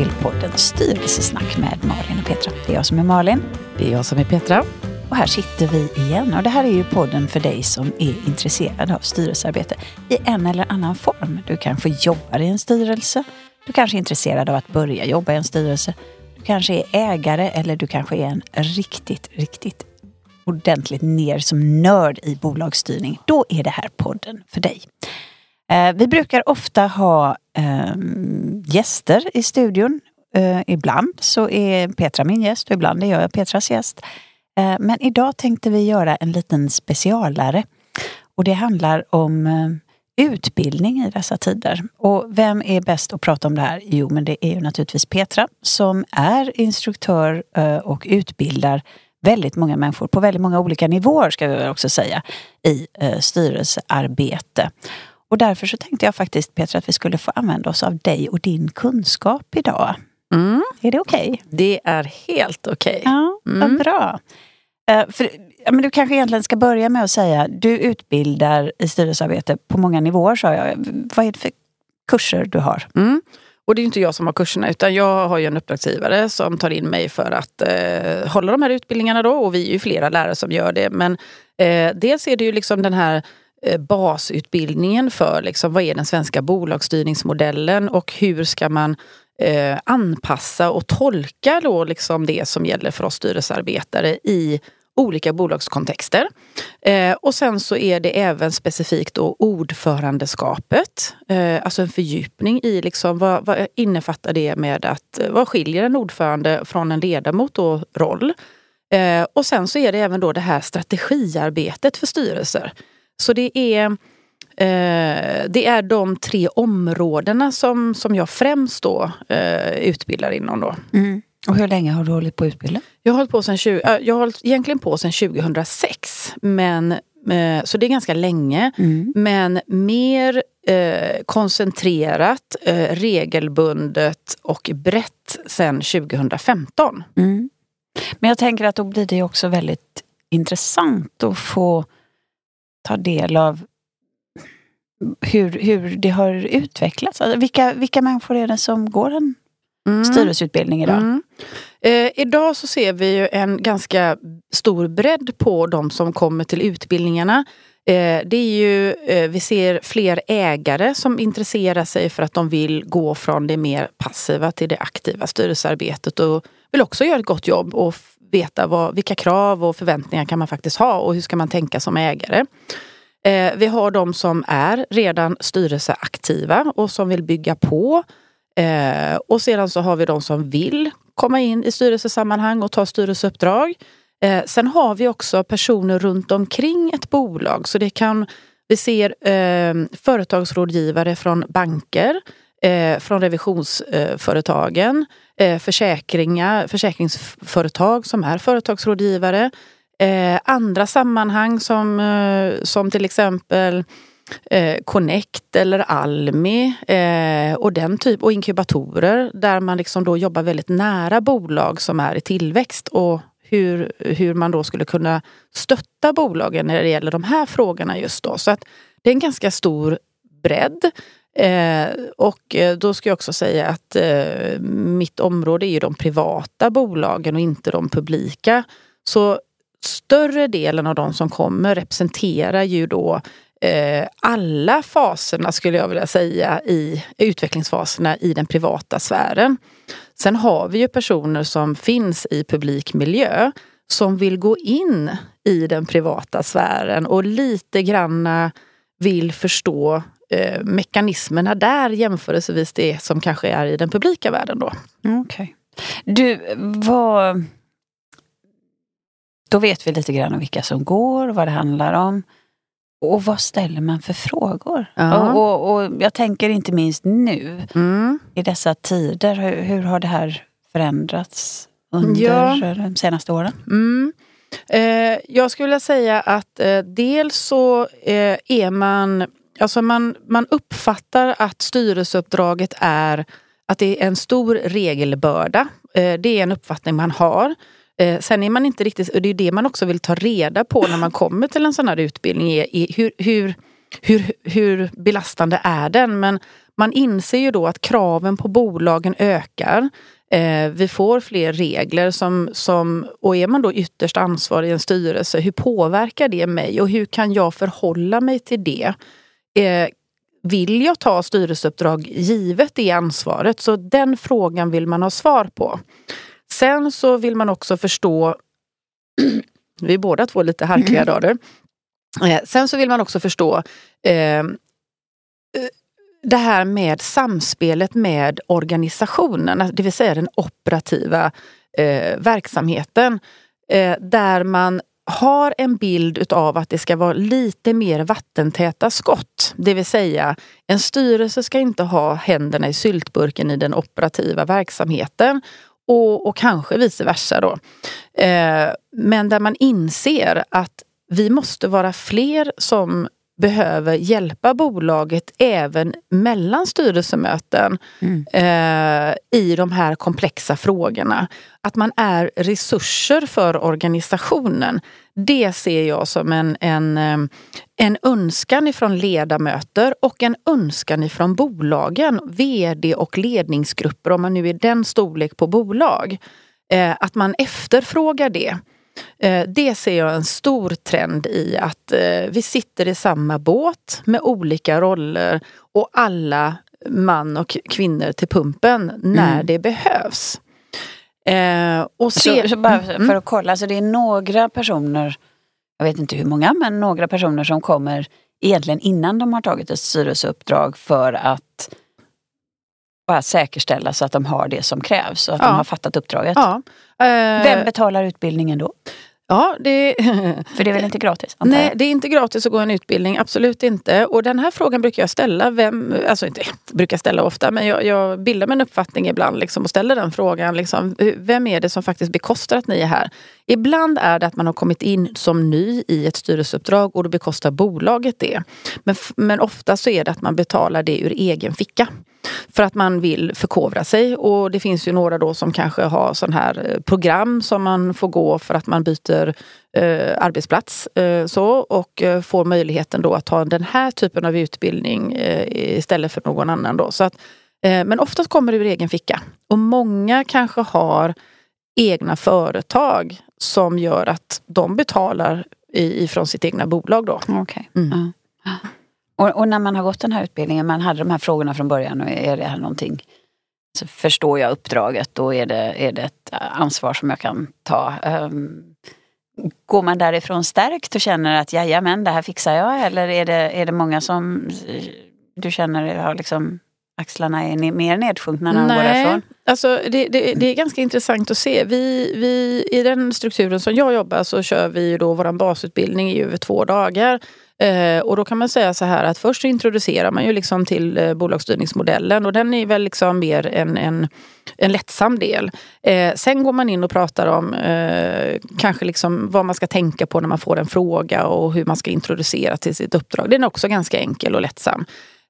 Till podden Styrelsesnack med Malin och Petra. Det är jag som är Malin. Det är jag som är Petra. Och här sitter vi igen. Och det här är ju podden för dig som är intresserad av styrelsearbete i en eller annan form. Du kanske jobbar i en styrelse. Du kanske är intresserad av att börja jobba i en styrelse. Du kanske är ägare eller du kanske är en riktigt, riktigt ordentligt ner som nörd i bolagsstyrning. Då är det här podden för dig. Eh, vi brukar ofta ha eh, gäster i studion. Eh, ibland så är Petra min gäst och ibland är jag Petras gäst. Eh, men idag tänkte vi göra en liten specialare. Och det handlar om eh, utbildning i dessa tider. Och vem är bäst att prata om det här? Jo, men det är ju naturligtvis Petra som är instruktör eh, och utbildar väldigt många människor på väldigt många olika nivåer ska vi också säga i eh, styrelsearbete. Och därför så tänkte jag faktiskt Petra att vi skulle få använda oss av dig och din kunskap idag. Mm. Är det okej? Okay? Det är helt okej. Okay. Ja, mm. vad bra. Uh, för, ja, men du kanske egentligen ska börja med att säga, du utbildar i styrelsearbete på många nivåer sa jag. Vad är det för kurser du har? Mm. Och det är inte jag som har kurserna utan jag har ju en uppdragsgivare som tar in mig för att eh, hålla de här utbildningarna då och vi är ju flera lärare som gör det. Men eh, dels är det ju liksom den här Eh, Eh, basutbildningen för liksom, vad är den svenska bolagsstyrningsmodellen och hur ska man eh, anpassa och tolka då liksom det som gäller för oss styrelsearbetare i olika bolagskontexter. Eh, och sen så är det även specifikt då ordförandeskapet. Eh, alltså en fördjupning i liksom vad, vad innefattar det med att eh, vad skiljer en ordförande från en ledamot och roll? Eh, och sen så är det även då det här strategiarbetet för styrelser. Så det är, eh, det är de tre områdena som, som jag främst då, eh, utbildar inom. Då. Mm. Och hur länge har du hållit på att utbilda? Jag har hållit på sedan, 20, äh, jag har hållit egentligen på sedan 2006. Men, eh, så det är ganska länge. Mm. Men mer eh, koncentrerat, eh, regelbundet och brett sedan 2015. Mm. Men jag tänker att då blir det också väldigt intressant att få ta del av hur, hur det har utvecklats. Alltså vilka, vilka människor är det som går en mm. styrelseutbildning idag? Mm. Eh, idag så ser vi ju en ganska stor bredd på de som kommer till utbildningarna. Eh, det är ju, eh, vi ser fler ägare som intresserar sig för att de vill gå från det mer passiva till det aktiva styrelsearbetet och vill också göra ett gott jobb och veta vad, vilka krav och förväntningar kan man faktiskt ha och hur ska man tänka som ägare. Eh, vi har de som är redan styrelseaktiva och som vill bygga på. Eh, och sedan så har vi de som vill komma in i styrelsesammanhang och ta styrelseuppdrag. Eh, sen har vi också personer runt omkring ett bolag. Så det kan, vi ser eh, företagsrådgivare från banker, eh, från revisionsföretagen, eh, försäkringar, försäkringsföretag som är företagsrådgivare. Eh, andra sammanhang som, eh, som till exempel eh, Connect eller Almi eh, och den typ och inkubatorer där man liksom då jobbar väldigt nära bolag som är i tillväxt och hur, hur man då skulle kunna stötta bolagen när det gäller de här frågorna just då. Så att det är en ganska stor bredd. Eh, och eh, då ska jag också säga att eh, mitt område är ju de privata bolagen och inte de publika. Så större delen av de som kommer representerar ju då eh, alla faserna skulle jag vilja säga i utvecklingsfaserna i den privata sfären. Sen har vi ju personer som finns i publik miljö som vill gå in i den privata sfären och lite granna vill förstå eh, mekanismerna där jämförelsevis det som kanske är i den publika världen då. Okay. Du, vad... Då vet vi lite grann om vilka som går, vad det handlar om. Och vad ställer man för frågor? Ja. Och, och, och, jag tänker inte minst nu, mm. i dessa tider. Hur, hur, har det här förändrats under ja. de senaste åren? Mm. Eh, jag skulle vilja säga att eh, dels så eh, är man Alltså man, man uppfattar att styrelseuppdraget är att det är en stor regelbörda. Eh, det är en uppfattning man har. Eh, sen är man inte riktigt, och det är det man också vill ta reda på när man kommer till en sån här utbildning, är hur, hur, hur, hur belastande är den? Men man inser ju då att kraven på bolagen ökar. Eh, vi får fler regler som, som, och är man då ytterst ansvarig i en styrelse, hur påverkar det mig och hur kan jag förhålla mig till det? Eh, vill jag ta styrelseuppdrag givet det ansvaret? Så den frågan vill man ha svar på. Sen så vill man också förstå, vi är båda två lite harkliga mm. Eh, sen så vill man också förstå eh, det här med samspelet med organisationen, det vill säga den operativa eh, verksamheten. Eh, där man har en bild utav att det ska vara lite mer vattentäta skott. Det vill säga, en styrelse ska inte ha händerna i syltburken i den operativa verksamheten och, och kanske vice versa. Då. Eh, men där man inser att vi måste vara fler som behöver hjälpa bolaget även mellan styrelsemöten mm. eh, i de här komplexa frågorna. Att man är resurser för organisationen. Det ser jag som en, en, eh, en önskan ifrån ledamöter och en önskan ifrån bolagen, vd och ledningsgrupper om man nu är den storlek på bolag. Eh, att man efterfrågar det. Eh, det ser jag en stor trend i att eh, vi sitter i samma båt med olika roller och alla man och kvinnor till pumpen när mm. det behövs. Eh, och se, så, så bara mm. för att kolla, så det är några personer, jag vet inte hur många, men några personer som kommer egentligen innan de har tagit ett styrelseuppdrag för att bara säkerställa så att de har det som krävs och att ja. de har fattat uppdraget. Ja. Vem eh, betalar utbildningen då? Ja, det... För det är väl inte gratis? Nej, det är inte gratis att gå en utbildning. Absolut inte. Och den här frågan brukar jag ställa. Vem, alltså inte brukar ställa ofta, men jag, jag bildar mig en uppfattning ibland liksom, och ställer den frågan. Liksom, vem är det som faktiskt bekostar att ni är här? Ibland är det att man har kommit in som ny i ett styrelseuppdrag och då bekostar bolaget det. Men, men ofta så är det att man betalar det ur egen ficka. För att man vill förkovra sig och det finns ju några då som kanske har sån här eh, program som man får gå för att man byter eh, arbetsplats. Eh, så, och eh, får möjligheten då att ta den här typen av utbildning eh, istället för någon annan. Då. Så att, men oftast kommer det ur egen ficka. Och många kanske har egna företag som gör att de betalar ifrån sitt egna bolag. Då. Okay. Mm. Ja. Och, och, när man har gått den här utbildningen, man hade de här frågorna från början och är det här någonting så förstår jag uppdraget och är det, är det ett ansvar som jag kan ta. Um, går man därifrån stärkt och känner att jajamän, det här fixar jag eller är det, är det många som du känner har liksom axlarna är mer nedsjunkna när de går därifrån? Alltså det, det, det, är ganska intressant att se. Vi, vi, I den strukturen som jag jobbar så kör vi då vår basutbildning i över två dagar. Eh, och då kan man säga så här att först introducerar man ju liksom till eh, bolagsstyrningsmodellen och den är väl liksom mer en, en, en lättsam del. Eh, sen går man in och pratar om eh, kanske liksom vad man ska tänka på när man får en fråga och hur man ska introducera till sitt uppdrag. Den är också ganska enkel och lättsam.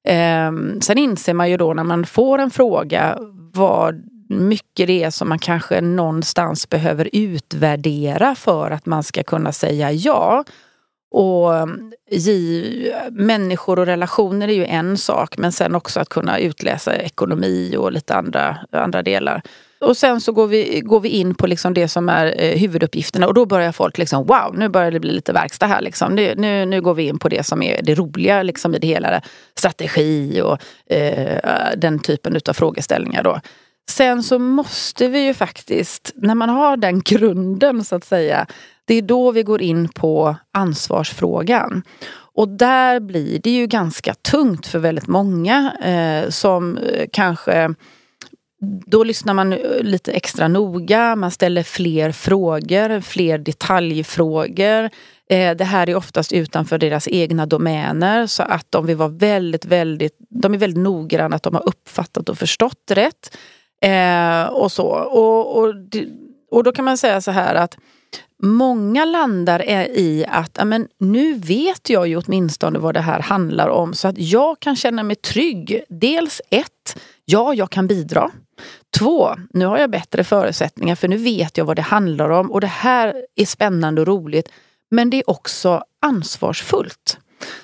Eh, sen inser man ju då när man får en fråga vad mycket det är som man kanske någonstans behöver utvärdera för att man ska kunna säga ja. Och ge, människor och relationer är ju en sak men sen också att kunna utläsa ekonomi och lite andra, andra delar. Och sen så går vi, går vi in på liksom det som är eh, huvuduppgifterna och då börjar folk liksom wow, nu börjar det bli lite verkstad här. Liksom. Nu, nu, nu går vi in på det som är det roliga liksom, i det hela. Strategi och eh, den typen av frågeställningar. Då. Sen så måste vi ju faktiskt, när man har den grunden så att säga, det är då vi går in på ansvarsfrågan. Och där blir det ju ganska tungt för väldigt många eh, som eh, kanske då lyssnar man eh, lite extra noga, man ställer fler frågor, fler detaljfrågor. Eh, det här är oftast utanför deras egna domäner så att de vill vara väldigt, väldigt, de är väldigt noggranna att de har uppfattat och förstått rätt. Eh, och så. Och, och, och då kan man säga så här att Många landar i att amen, nu vet jag ju åtminstone vad det här handlar om så att jag kan känna mig trygg. Dels ett, ja jag kan bidra. Två, nu har jag bättre förutsättningar för nu vet jag vad det handlar om och det här är spännande och roligt. Men det är också ansvarsfullt.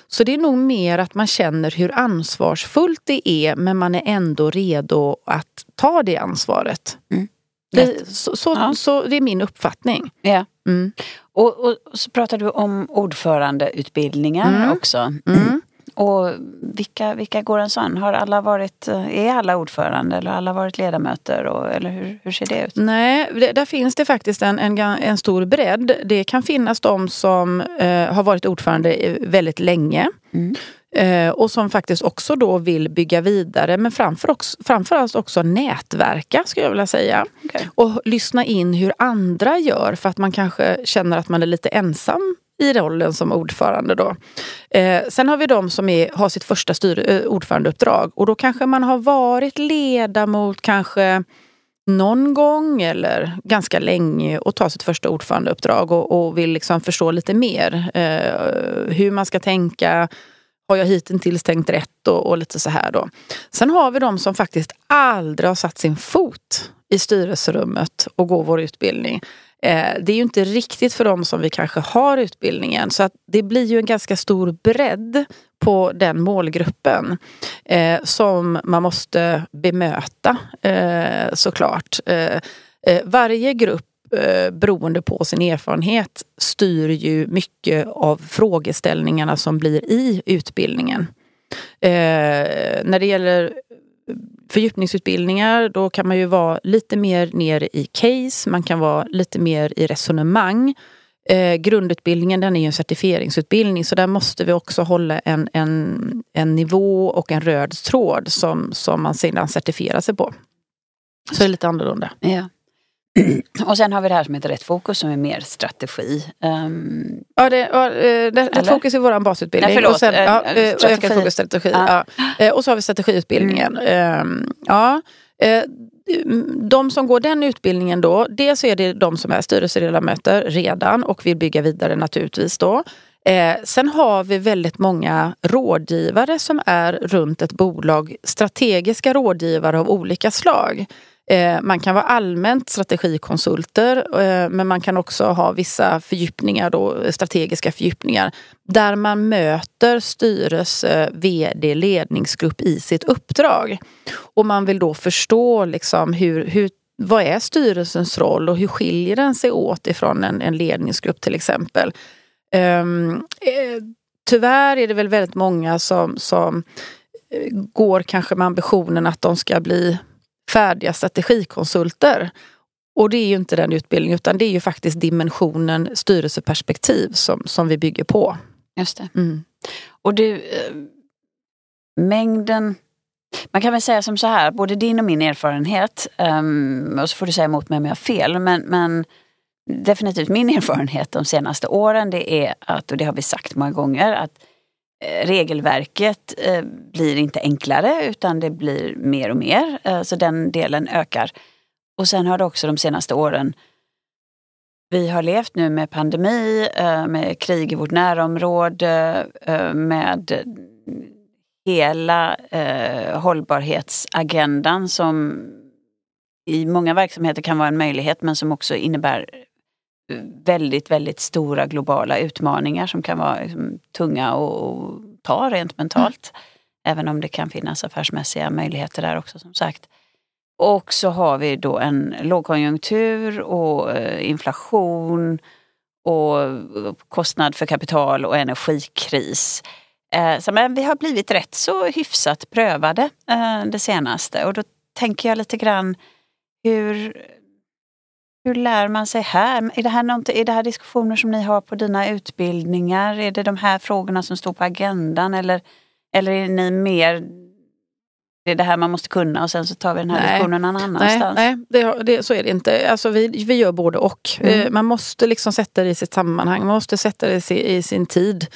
Så det är nog mer att man känner hur ansvarsfullt det är men man är ändå redo att ta det ansvaret. Mm. Det, så, så, ja. så, det är min uppfattning. Ja. Mm. Och, och, så pratar du om ordförandeutbildningar mm. också. Mm. Och vilka, vilka går en sån? Har alla varit, är alla ordförande eller har alla varit ledamöter? Och, eller hur, hur ser det ut? Nej, det, där finns det faktiskt en, en, en, stor bredd. Det kan finnas de som eh, har varit ordförande väldigt länge. Eh, och som faktiskt också då vill bygga vidare men framför också, framförallt också nätverka skulle jag vilja säga. Okay. Och lyssna in hur andra gör för att man kanske känner att man är lite ensam i rollen som ordförande. Då. Eh, sen har vi de som är, har sitt första styr, eh, ordförandeuppdrag och då kanske man har varit ledamot kanske någon gång eller ganska länge och tar sitt första ordförandeuppdrag och, och vill liksom förstå lite mer eh, hur man ska tänka. Har jag hittills tänkt rätt och, och, lite så här då. Sen har vi de som faktiskt aldrig har satt sin fot i styrelserummet och går vår utbildning. Eh, det är ju inte riktigt för dem som vi kanske har utbildningen. Så att det blir ju en ganska stor bredd på den målgruppen eh, som man måste bemöta eh, såklart. Eh, eh varje grupp eh, beroende på sin erfarenhet styr ju mycket av frågeställningarna som blir i utbildningen. Eh, när det gäller fördjupningsutbildningar då kan man ju vara lite mer ner i case, man kan vara lite mer i resonemang. Eh, grundutbildningen den är ju en certifieringsutbildning så där måste vi också hålla en, en, en nivå och en röd tråd som, som man sedan certifierar sig på. Så det är lite annorlunda. Ja. Och sen har vi det här som heter Rätt Fokus som är mer strategi. Um, ja, det, ja, eh, Rätt Fokus är vår basutbildning. Nej, och sen, ja, äh, ökad fokus strategi. Ja. Ja. Och så har vi strategiutbildningen. Mm. Um, ja. De som går den utbildningen då, dels är det de som är styrelseledamöter redan och vill bygga vidare naturligtvis då. Eh, sen har vi väldigt många rådgivare som är runt ett bolag, strategiska rådgivare av olika slag. Eh, man kan vara allmänt strategikonsulter eh, men man kan också ha vissa fördjupningar, då, strategiska fördjupningar där man möter styrelse, vd, ledningsgrupp i sitt uppdrag. Och man vill då förstå liksom hur, hur vad är styrelsens roll och hur skiljer den sig åt ifrån en, en ledningsgrupp till exempel. Um, tyvärr är det väl väldigt många som, som går kanske med ambitionen att de ska bli färdiga strategikonsulter. Och det är ju inte den utbildningen utan det är ju faktiskt dimensionen styrelseperspektiv som, som vi bygger på. Just det. Mm. Och du, eh, mängden man kan väl säga som så här, både din och min erfarenhet, um, och så får du säga emot mig om jag har fel, men, men definitivt min erfarenhet de senaste åren det är att, och det har vi sagt många gånger, att Eh, regelverket eh, blir inte enklare utan det blir mer och mer. Eh, så den delen ökar. Och sen har det också de senaste åren vi har levt nu med pandemi, med krig i vårt närområde, med hela hållbarhetsagendan som i många verksamheter kan vara en möjlighet men som också innebär väldigt, väldigt stora globala utmaningar som kan vara liksom, tunga att ta rent mentalt. Mm. Även om det kan finnas affärsmässiga möjligheter där också som sagt. Och så har vi då en lågkonjunktur och eh, inflation och kostnad för kapital och energikris. Eh, så men vi har blivit rätt så hyfsat prövade eh, det senaste och då tänker jag lite grann hur hur lär man sig här? Är det här, är det här diskussioner som ni har på dina utbildningar? Är det de här frågorna som står på agendan? Eller, eller är ni mer det är det här man måste kunna och sen så tar vi den här nej, diskussionen någon annanstans. Nej, nej det, det, så är det inte. Alltså vi, vi gör både och. Mm. Eh, man måste liksom sätta det i sitt sammanhang, man måste sätta det i, i sin tid.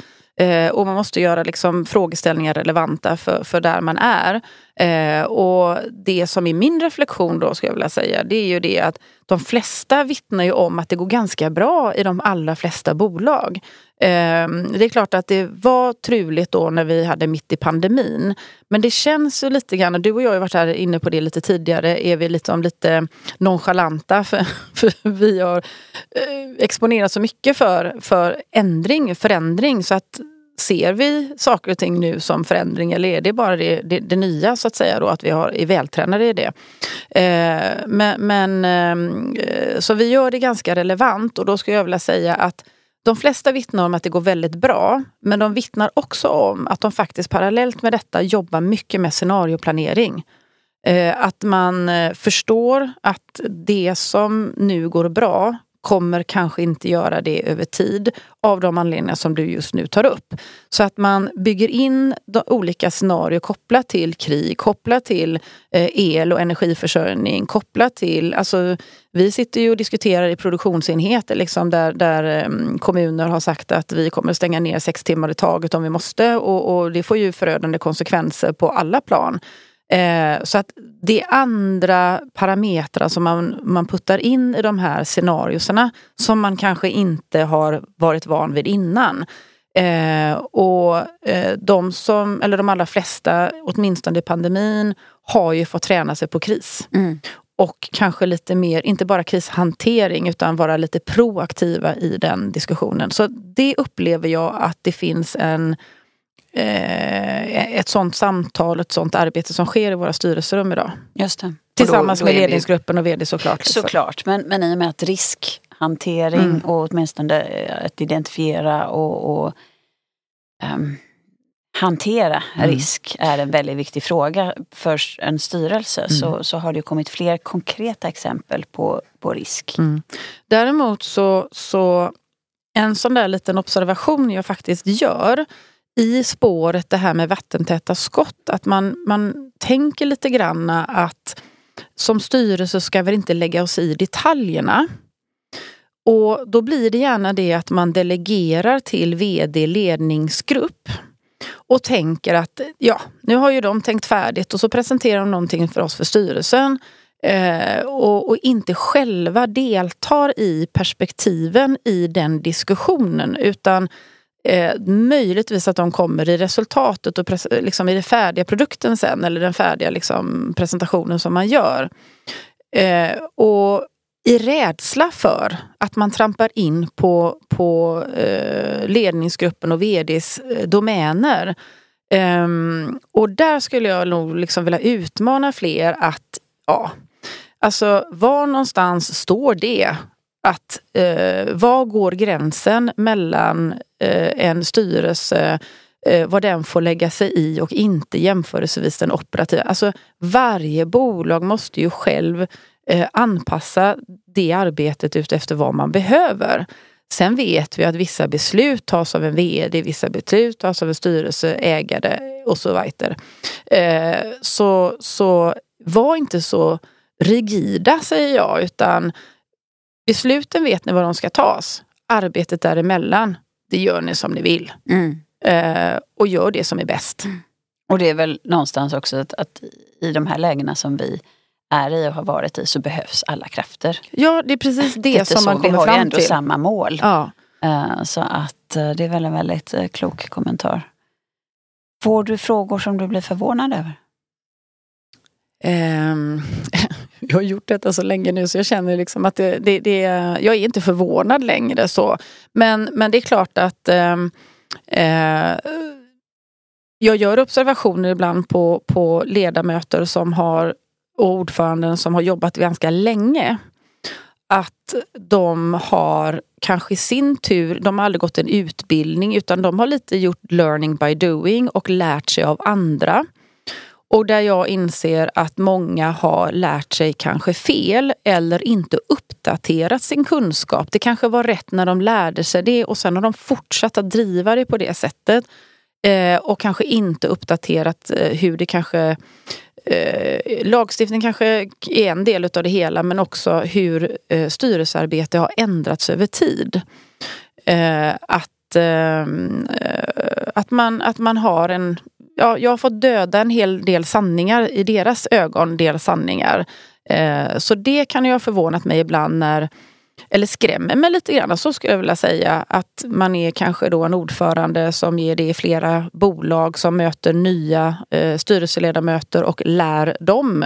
Eh, och man måste göra liksom frågeställningar relevanta för, för där man är. Eh, och det som är min reflektion då, ska jag vilja säga, det är ju det att de flesta vittnar ju om att det går ganska bra i de allra flesta bolag. Eh, det är klart att det var truligt då när vi hade mitt i pandemin. Men det känns ju lite grann, du och jag har varit här inne på det lite tidigare, är vi liksom lite nonchalanta för, för vi har eh, exponerat så mycket för, för ändring, förändring så att ser vi saker och ting nu som förändring eller är det bara det, det, det nya så att säga då att vi har, är vältränade i det. Eh, men, men eh, så vi gör det ganska relevant och då skulle jag vilja säga att de flesta vittnar om att det går väldigt bra, men de vittnar också om att de faktiskt parallellt med detta jobbar mycket med scenarioplanering. Eh, att man eh, förstår att det som nu går bra kommer kanske inte göra det över tid av de anledningar som du just nu tar upp. Så att man bygger in olika scenarier kopplat till krig, kopplat till eh, el och energiförsörjning, kopplat till... Alltså, vi sitter ju och diskuterar i produktionsenheter liksom, där, där ehm, kommuner har sagt att vi kommer stänga ner sex timmar i taget om vi måste och, och det får ju förödande konsekvenser på alla plan. Eh, så att det är andra parametrar som man, man puttar in i de här scenarierna som man kanske inte har varit van vid innan. Eh, och eh, de som, eller de allra flesta, åtminstone i pandemin, har ju fått träna sig på kris. Mm. Och kanske lite mer, inte bara krishantering, utan vara lite proaktiva i den diskussionen. Så det upplever jag att det finns en eh, ett sånt samtal, ett sånt arbete som sker i våra styrelserum idag. Just det. Tillsammans då, då med ledningsgruppen och vd såklart. Liksom. Såklart, men, men i och med att riskhantering mm. och åtminstone eh, att identifiera och, och um, hantera mm. risk är en väldigt viktig fråga för en styrelse mm. så, så har det kommit fler konkreta exempel på, på risk. Mm. Däremot så, så en sån där liten observation jag faktiskt gör i spåret det här med vattentäta skott, att man, man tänker lite grann att som styrelse ska vi inte lägga oss i detaljerna. Och då blir det gärna det att man delegerar till vd ledningsgrupp och tänker att ja, nu har ju de tänkt färdigt och så presenterar de någonting för oss för styrelsen eh, och, och, inte själva deltar i perspektiven i den diskussionen utan Eh, möjligtvis att de kommer i resultatet och liksom i den färdiga produkten sen eller den färdiga liksom, presentationen som man gör. Eh, och i rädsla för att man trampar in på, på eh, ledningsgruppen och vds eh, domäner. Ehm, och där skulle jag nog liksom vilja utmana fler att, ja, alltså var någonstans står det att eh, var går gränsen mellan eh, en styrelse eh, vad den får lägga sig i och inte jämförelsevis den operativa. Alltså varje bolag måste ju själv eh, anpassa det arbetet utefter vad man behöver. Sen vet vi att vissa beslut tas av en VD, vissa beslut tas av en styrelseägare och så vidare. Eh, så, så var inte så rigida säger jag utan Besluten vet ni var de ska tas. Arbetet däremellan, det gör ni som ni vill. Mm. Eh, och gör det som är bäst. Mm. Och det är väl någonstans också att, att, i de här lägena som vi är i och har varit i så behövs alla krafter. Ja, det är precis det som man kommer fram till. Vi har ju ändå samma mål. Ja. Eh, så att eh, det är väl en väldigt eh, klok kommentar. Får du frågor som du blir förvånad över? Um, jag har gjort detta så länge nu så jag känner liksom att det, det, det, jag är inte förvånad längre. så. Men, men det är klart att um, uh, jag gör observationer ibland på, på ledamöter som har, och ordföranden som har jobbat ganska länge. Att de har kanske i sin tur, de har aldrig gått en utbildning utan de har lite gjort learning by doing och lärt sig av andra. Och där jag inser att många har lärt sig kanske fel eller inte uppdaterat sin kunskap. Det kanske var rätt när de lärde sig det och sen har de fortsatt att driva det på det sättet. Eh, och kanske inte uppdaterat eh, hur det kanske Eh, lagstiftning kanske är en del av det hela men också hur eh, styrelsearbete har ändrats över tid. Eh, att, eh, att, man, att man har en ja, jag har fått döda en hel del sanningar i deras ögon, deras sanningar. Eh, så det kan ju ha förvånat mig ibland när eller skrämmer mig lite grann, så skulle jag vilja säga. Att man är kanske då en ordförande som ger det i flera bolag som möter nya eh, styrelseledamöter och lär dem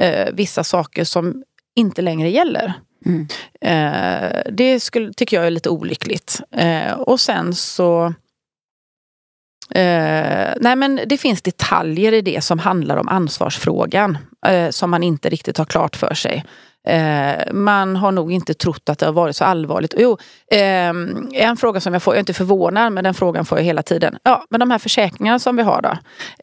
eh, vissa saker som inte längre gäller. Mm. Eh, det skulle, tycker jag är lite olyckligt. Eh, och sen så Eh, nej men det finns detaljer i det som handlar om ansvarsfrågan eh, som man inte riktigt har klart för sig. Eh, man har nog inte trott att det har varit så allvarligt. Jo, eh, en fråga som jag får, jag är inte förvånad, men den frågan får jag hela tiden. Ja, men de här försäkringarna som vi har då,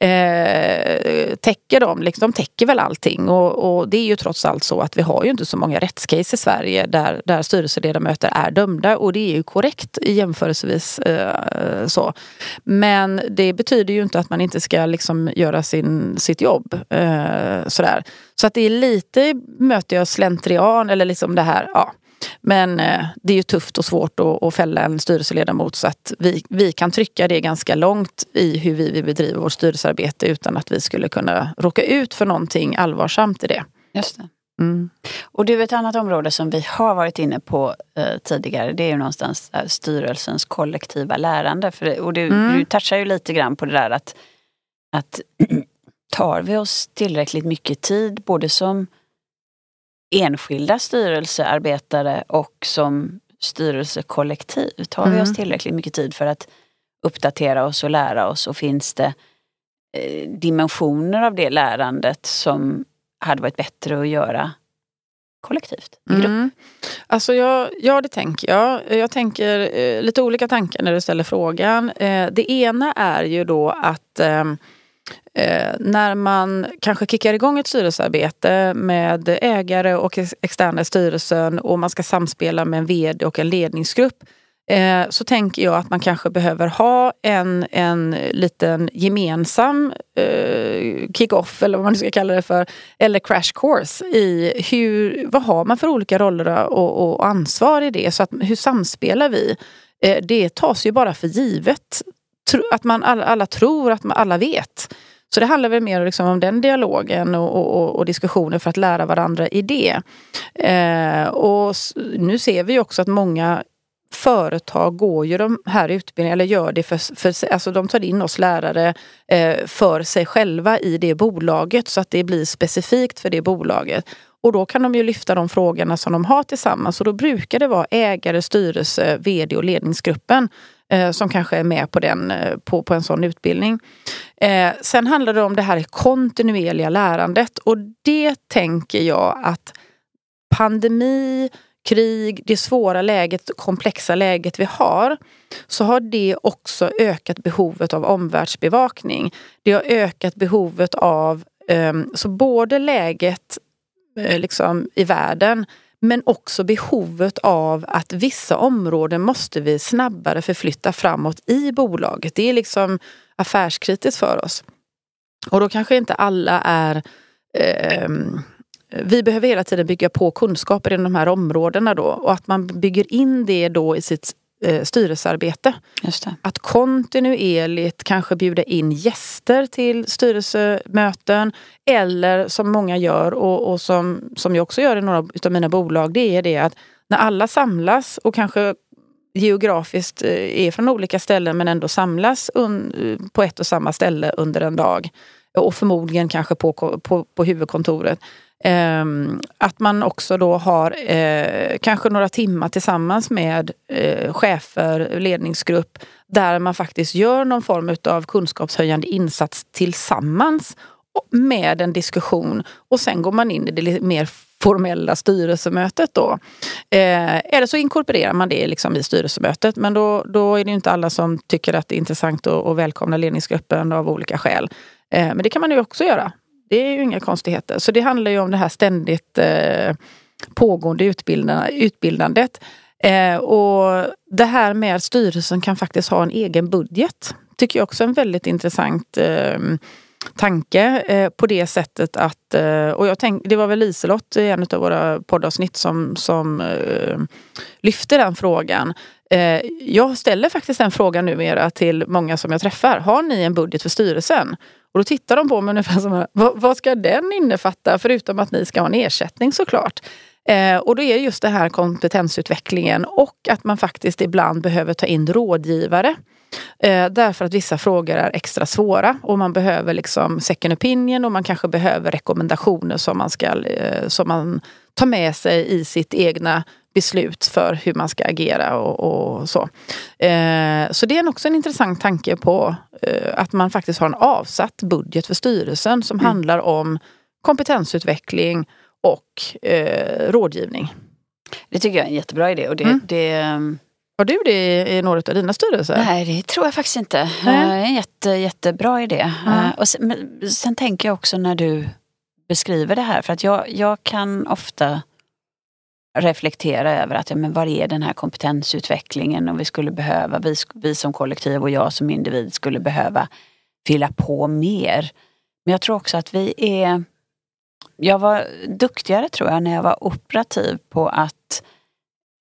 eh, täcker de? Liksom, de täcker väl allting? Och, och, det är ju trots allt så att vi har ju inte så många rättscase i Sverige där, där styrelseledamöter är dömda och det är ju korrekt jämförelsevis eh, så. Men det betyder ju inte att man inte ska liksom göra sin, sitt jobb. Eh, sådär. Så att det är lite, möter jag slentrian eller liksom det här, ja. Men eh, det är ju tufft och svårt att, att fälla en styrelseledamot så att vi, vi kan trycka det ganska långt i hur vi vill bedriva vårt styrelsearbete utan att vi skulle kunna råka ut för någonting allvarsamt i det. Just det. Mm. Och du, ett annat område som vi har varit inne på eh, tidigare det är ju någonstans eh, styrelsens kollektiva lärande. För, och du, mm. du touchar ju lite grann på det där att, att tar vi oss tillräckligt mycket tid både som enskilda styrelsearbetare och som styrelsekollektiv? Tar mm. vi oss mm. tillräckligt mycket tid för att uppdatera oss och lära oss och finns det eh, dimensioner av det lärandet som hade varit bättre att göra kollektivt, i grupp? Mm. Alltså jag, ja, det tänker jag. Jag tänker eh, lite olika tankar när du ställer frågan. Eh, det ena är ju då att eh, när man kanske kickar igång ett styrelsearbete med ägare och externa styrelsen och man ska samspela med en vd och en ledningsgrupp eh, så tänker jag att man kanske behöver ha en, en liten gemensam eh, kick-off eller vad man ska kalla det för, eller crash course i hur, vad har man för olika roller och, och ansvar i det? Så att, hur samspelar vi? Eh, det tas ju bara för givet. Att man alla, alla tror att man alla vet. Så det handlar väl mer liksom om den dialogen och, och, och, diskussioner för att lära varandra i det. Eh, och nu ser vi också att många företag går ju de här utbildningarna, eller gör det för, för alltså de tar in oss lärare eh, för sig själva i det bolaget så att det blir specifikt för det bolaget. Och då kan de ju lyfta de frågorna som de har tillsammans och då brukar det vara ägare, styrelse, vd och ledningsgruppen eh, som kanske är med på, den, eh, på, på en sån utbildning. Eh, sen handlar det om det här kontinuerliga lärandet och det tänker jag att pandemi, krig, det svåra läget, komplexa läget vi har, så har det också ökat behovet av omvärldsbevakning. Det har ökat behovet av um, så både läget Eh, liksom, i världen men också behovet av att vissa områden måste vi snabbare förflytta framåt i bolaget. Det är liksom affärskritiskt för oss. Och då kanske inte alla är eh, vi behöver hela tiden bygga på kunskaper inom de här områdena då och att man bygger in det då i sitt eh, styrelsearbete. Att kontinuerligt kanske bjuda in gäster till styrelsemöten eller som många gör och, och som, som jag också gör i några av mina bolag, det är det att när alla samlas och kanske geografiskt eh, är från olika ställen men ändå samlas på ett och samma ställe under en dag och förmodligen kanske på, på, på huvudkontoret Ehm, att man också då har eh, kanske några timmar tillsammans med eh, chefer, ledningsgrupp där man faktiskt gör någon form av kunskapshöjande insats tillsammans med en diskussion och sen går man in i det mer formella styrelsemötet då. Eh, eller så inkorporerar man det liksom i styrelsemötet men då, då är det inte alla som tycker att det är intressant att, att välkomna ledningsgruppen av olika skäl. Eh, men det kan man ju också göra. Det är ju inga konstigheter. Så det handlar ju om det här ständigt eh, pågående utbildandet. Eh, och det här med att styrelsen kan faktiskt ha en egen budget tycker jag också är en väldigt intressant eh, tanke eh, på det sättet att, eh, och jag tänk, det var väl Liselott i en av våra poddavsnitt som, som eh, lyfte den frågan. Eh, jag ställer faktiskt den frågan numera till många som jag träffar. Har ni en budget för styrelsen? Och då tittar de på mig ungefär som här, vad, vad ska den innefatta? Förutom att ni ska ha en ersättning såklart. Eh, och då är just det här kompetensutvecklingen och att man faktiskt ibland behöver ta in rådgivare. Eh, därför att vissa frågor är extra svåra och man behöver liksom second opinion och man kanske behöver rekommendationer som man, ska, eh, som man tar med sig i sitt egna beslut för hur man ska agera och, och så. Eh, så det är också en intressant tanke på eh, att man faktiskt har en avsatt budget för styrelsen som mm. handlar om kompetensutveckling och eh, rådgivning. Det tycker jag är en jättebra idé. Och det, mm. det har du det i några av dina styrelser? Nej, det tror jag faktiskt inte. Det är en jätte, jättebra idé. Mm. Och sen, sen, tänker jag också när du beskriver det här, för att jag, jag kan ofta reflektera över att ja, men var är den här kompetensutvecklingen och vi skulle behöva, vi, vi som kollektiv och jag som individ skulle behöva fylla på mer. Men jag tror också att vi är jag var duktigare tror jag när jag var operativ på att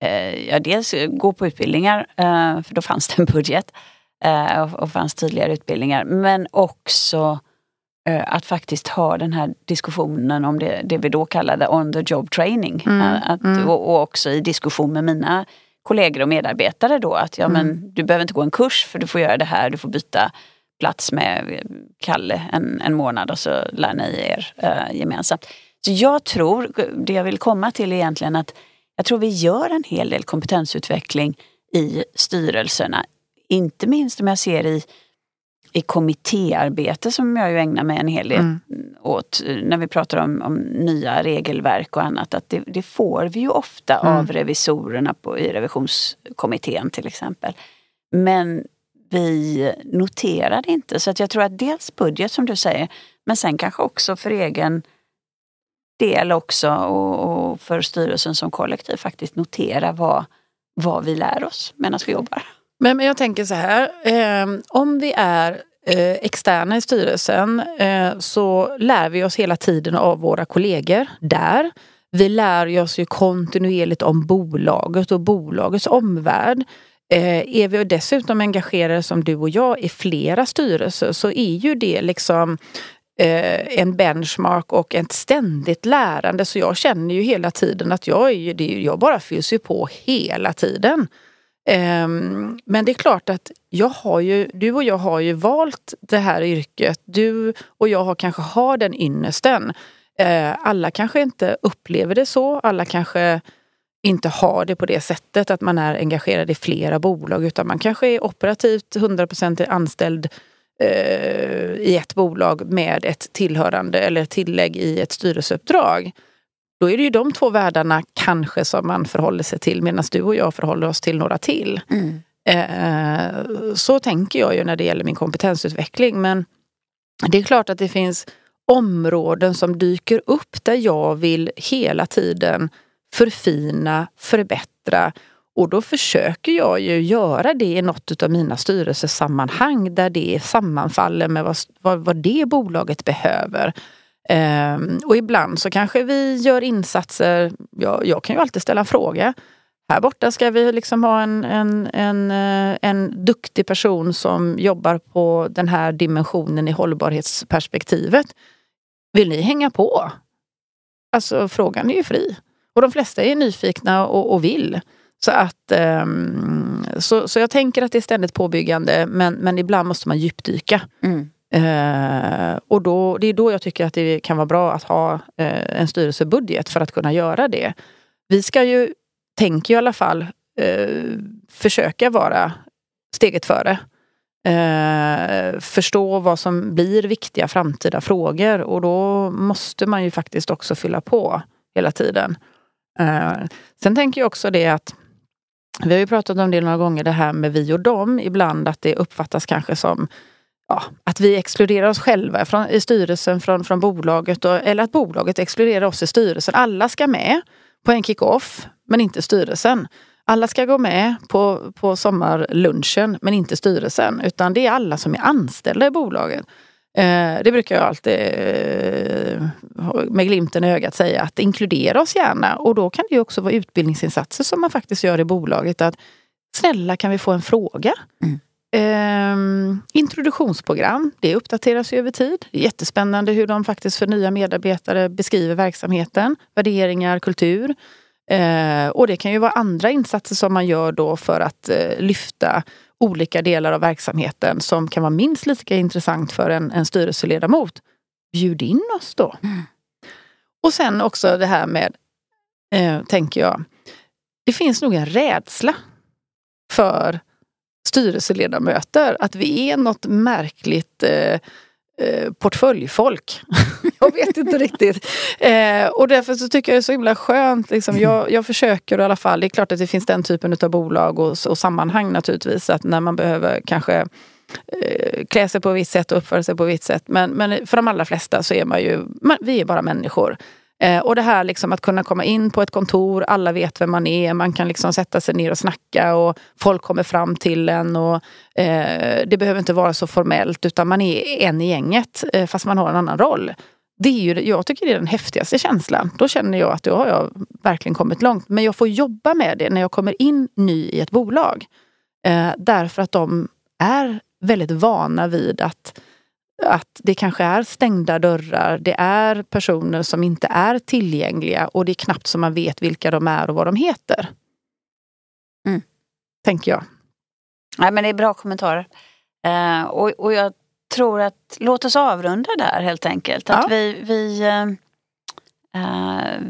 eh, ja, dels gå på utbildningar, eh, för då fanns det en budget eh, och, och fanns tydligare utbildningar. Men också eh, att faktiskt ha den här diskussionen om det, det vi då kallade on the job training. Mm, eh, att, mm. Och, också i diskussion med mina kollegor och medarbetare då att ja, mm. men, du behöver inte gå en kurs för du får göra det här, du får byta plats med Kalle en, en månad och så lär ni er eh, gemensamt. Så jag tror, det jag vill komma till egentligen att jag tror vi gör en hel del kompetensutveckling i styrelserna. Inte minst om jag ser i, i kommittéarbete som jag ju ägnar mig en hel del mm. åt när vi pratar om, om, nya regelverk och annat. Att det, det får vi ju ofta mm. av revisorerna på, i revisionskommittén till exempel. Men vi noterar det inte. Så att jag tror att dels budget som du säger, men sen kanske också för egen del också och, och för styrelsen som kollektiv faktiskt notera vad, vad vi lär oss medan vi jobbar. Men, men jag tänker så här, eh, om vi är eh, externa i styrelsen eh, så lär vi oss hela tiden av våra kollegor där. Vi lär oss ju kontinuerligt om bolaget och bolagets omvärld. Eh, är vi dessutom engagerade som du och jag i flera styrelser så är ju det liksom eh, en benchmark och ett ständigt lärande. Så jag känner ju hela tiden att jag, är det, jag bara fylls ju på hela tiden. Ehm, men det är klart att jag har ju, du och jag har ju valt det här yrket. Du och jag har kanske har den ynnesten. Ehm, alla kanske inte upplever det så. Alla kanske inte har det på det sättet att man är engagerad i flera bolag utan man kanske är operativt 100% anställd eh, i ett bolag med ett tillhörande eller tillägg i ett styrelseuppdrag. Då är det ju de två världarna kanske som man förhåller sig till medan du och jag förhåller oss till några till. Mm. Eh, så tänker jag ju när det gäller min kompetensutveckling. Men det är klart att det finns områden som dyker upp där jag vill hela tiden förfina, förbättra och då försöker jag ju göra det i något av mina styrelsesammanhang där det sammanfaller med vad, vad, vad det bolaget behöver. Um, och ibland så kanske vi gör insatser, jag, jag kan ju alltid ställa en fråga. Här borta ska vi liksom ha en, en, en, eh, en duktig person som jobbar på den här dimensionen i hållbarhetsperspektivet. Vill ni hänga på? Alltså frågan är ju fri. Och de flesta är nyfikna och, och vill. Så, att, um, så, så jag tänker att det är ständigt påbyggande men, men ibland måste man djupdyka. Mm. Eh, och då, det är då jag tycker att det kan vara bra att ha eh, en styrelsebudget för att kunna göra det. Vi ska ju, tänker jag i alla fall, eh, försöka vara steget före. Eh, förstå vad som blir viktiga framtida frågor och då måste man ju faktiskt också fylla på hela tiden. Eh, sen tänker jag också det att vi har ju pratat om det några gånger, det här med vi och dem. Ibland att det uppfattas kanske som ja, att vi exkluderar oss själva från, i styrelsen från, från bolaget. Och, eller att bolaget exkluderar oss i styrelsen. Alla ska med på en kick-off, men inte styrelsen. Alla ska gå med på, på sommarlunchen, men inte styrelsen. Utan det är alla som är anställda i bolaget. Eh, det brukar jag alltid eh, med glimten i ögat säga att inkludera oss gärna. Och då kan det ju också vara utbildningsinsatser som man faktiskt gör i bolaget. Att snälla kan vi få en fråga? Mm. Eh, introduktionsprogram, det uppdateras ju över tid. Det är jättespännande hur de faktiskt för nya medarbetare beskriver verksamheten, värderingar, kultur. Eh, och det kan ju vara andra insatser som man gör då för att eh, lyfta olika delar av verksamheten som kan vara minst lika intressant för en, en styrelseledamot. Bjud in oss då. Mm. Och sen också det här med, eh, tänker jag, det finns nog en rädsla för styrelseledamöter. Att vi är något märkligt eh, eh, portföljfolk. jag vet inte riktigt. Eh, och därför så tycker jag det är så himla skönt. Liksom, jag, jag försöker i alla fall. Det är klart att det finns den typen av bolag och, och sammanhang naturligtvis. Att när man behöver kanske eh, klä sig på ett visst sätt och uppföra sig på ett visst sätt. Men, men för de allra flesta så är man ju, man, vi är bara människor. Eh, och det här liksom att kunna komma in på ett kontor, alla vet vem man är, man kan liksom sätta sig ner och snacka och folk kommer fram till en. Och, eh, det behöver inte vara så formellt utan man är en i gänget eh, fast man har en annan roll. Det är ju, jag tycker det är den häftigaste känslan. Då känner jag att då har jag verkligen kommit långt. Men jag får jobba med det när jag kommer in ny i ett bolag. Eh, därför att de är väldigt vana vid att att det kanske är stängda dörrar, det är personer som inte är tillgängliga och det är knappt som man vet vilka de är och vad de heter. Mm. Tänker jag. Nej, men det är bra kommentarer. Eh, och, och jag tror att, låt oss avrunda där helt enkelt. Att ja. vi, vi, eh, eh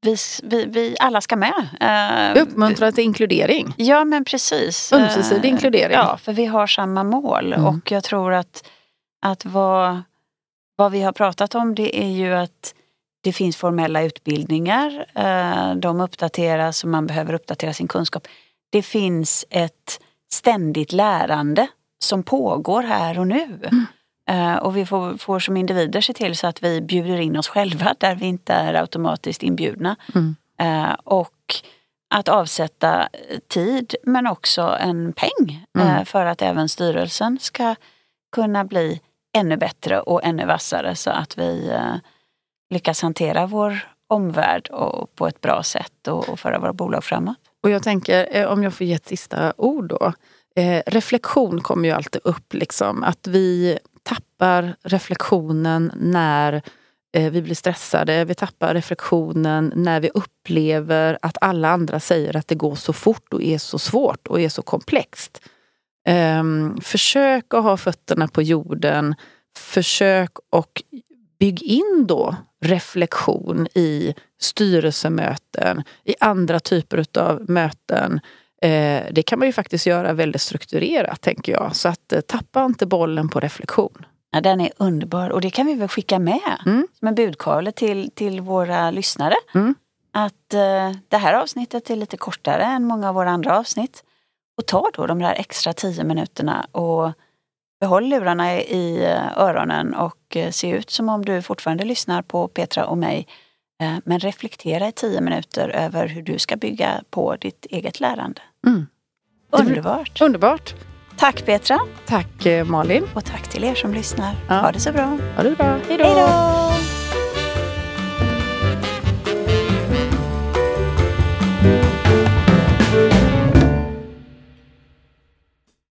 vi, vi, vi, alla ska med. Eh, Uppmuntra till inkludering. Ja men precis. Ömsesidig inkludering. Ja, för vi har samma mål mm. och jag tror att att vad, vad vi har pratat om det är ju att det finns formella utbildningar. Eh, de uppdateras och man behöver uppdatera sin kunskap. Det finns ett ständigt lärande som pågår här och nu. Mm. Eh, och vi får, får, som individer se till så att vi bjuder in oss själva där vi inte är automatiskt inbjudna. Mm. Eh, och att avsätta tid men också en peng mm. för att även styrelsen ska kunna bli ännu bättre och ännu vassare så att vi eh, lyckas hantera vår omvärld och på ett bra sätt och, och föra våra bolag framåt. Och jag tänker, eh, om jag får ge ett sista ord då. Eh, reflektion kommer ju alltid upp, liksom. att vi tappar reflektionen när eh, vi blir stressade. Vi tappar reflektionen när vi upplever att alla andra säger att det går så fort och är så svårt och är så komplext. Um, försök att ha fötterna på jorden. Försök och bygg in då reflektion i styrelsemöten, i andra typer av möten. Uh, det kan man ju faktiskt göra väldigt strukturerat, tänker jag. Så att uh, tappa inte bollen på reflektion. Ja, den är underbar och det kan vi väl skicka med mm. som en budkavle till, till våra lyssnare. Mm. Att uh, det här avsnittet är lite kortare än många av våra andra avsnitt. Och ta då de där extra tio minuterna och behåll lurarna i eh, öronen och eh, se ut som om du fortfarande lyssnar på Petra och mig. Eh, men reflektera i tio minuter över hur du ska bygga på ditt eget lärande. Mm. Underbart! Underbart! Tack Petra! Tack Malin! Och tack till er som lyssnar. Ja. Ha det så bra! Ha det bra! Hej då!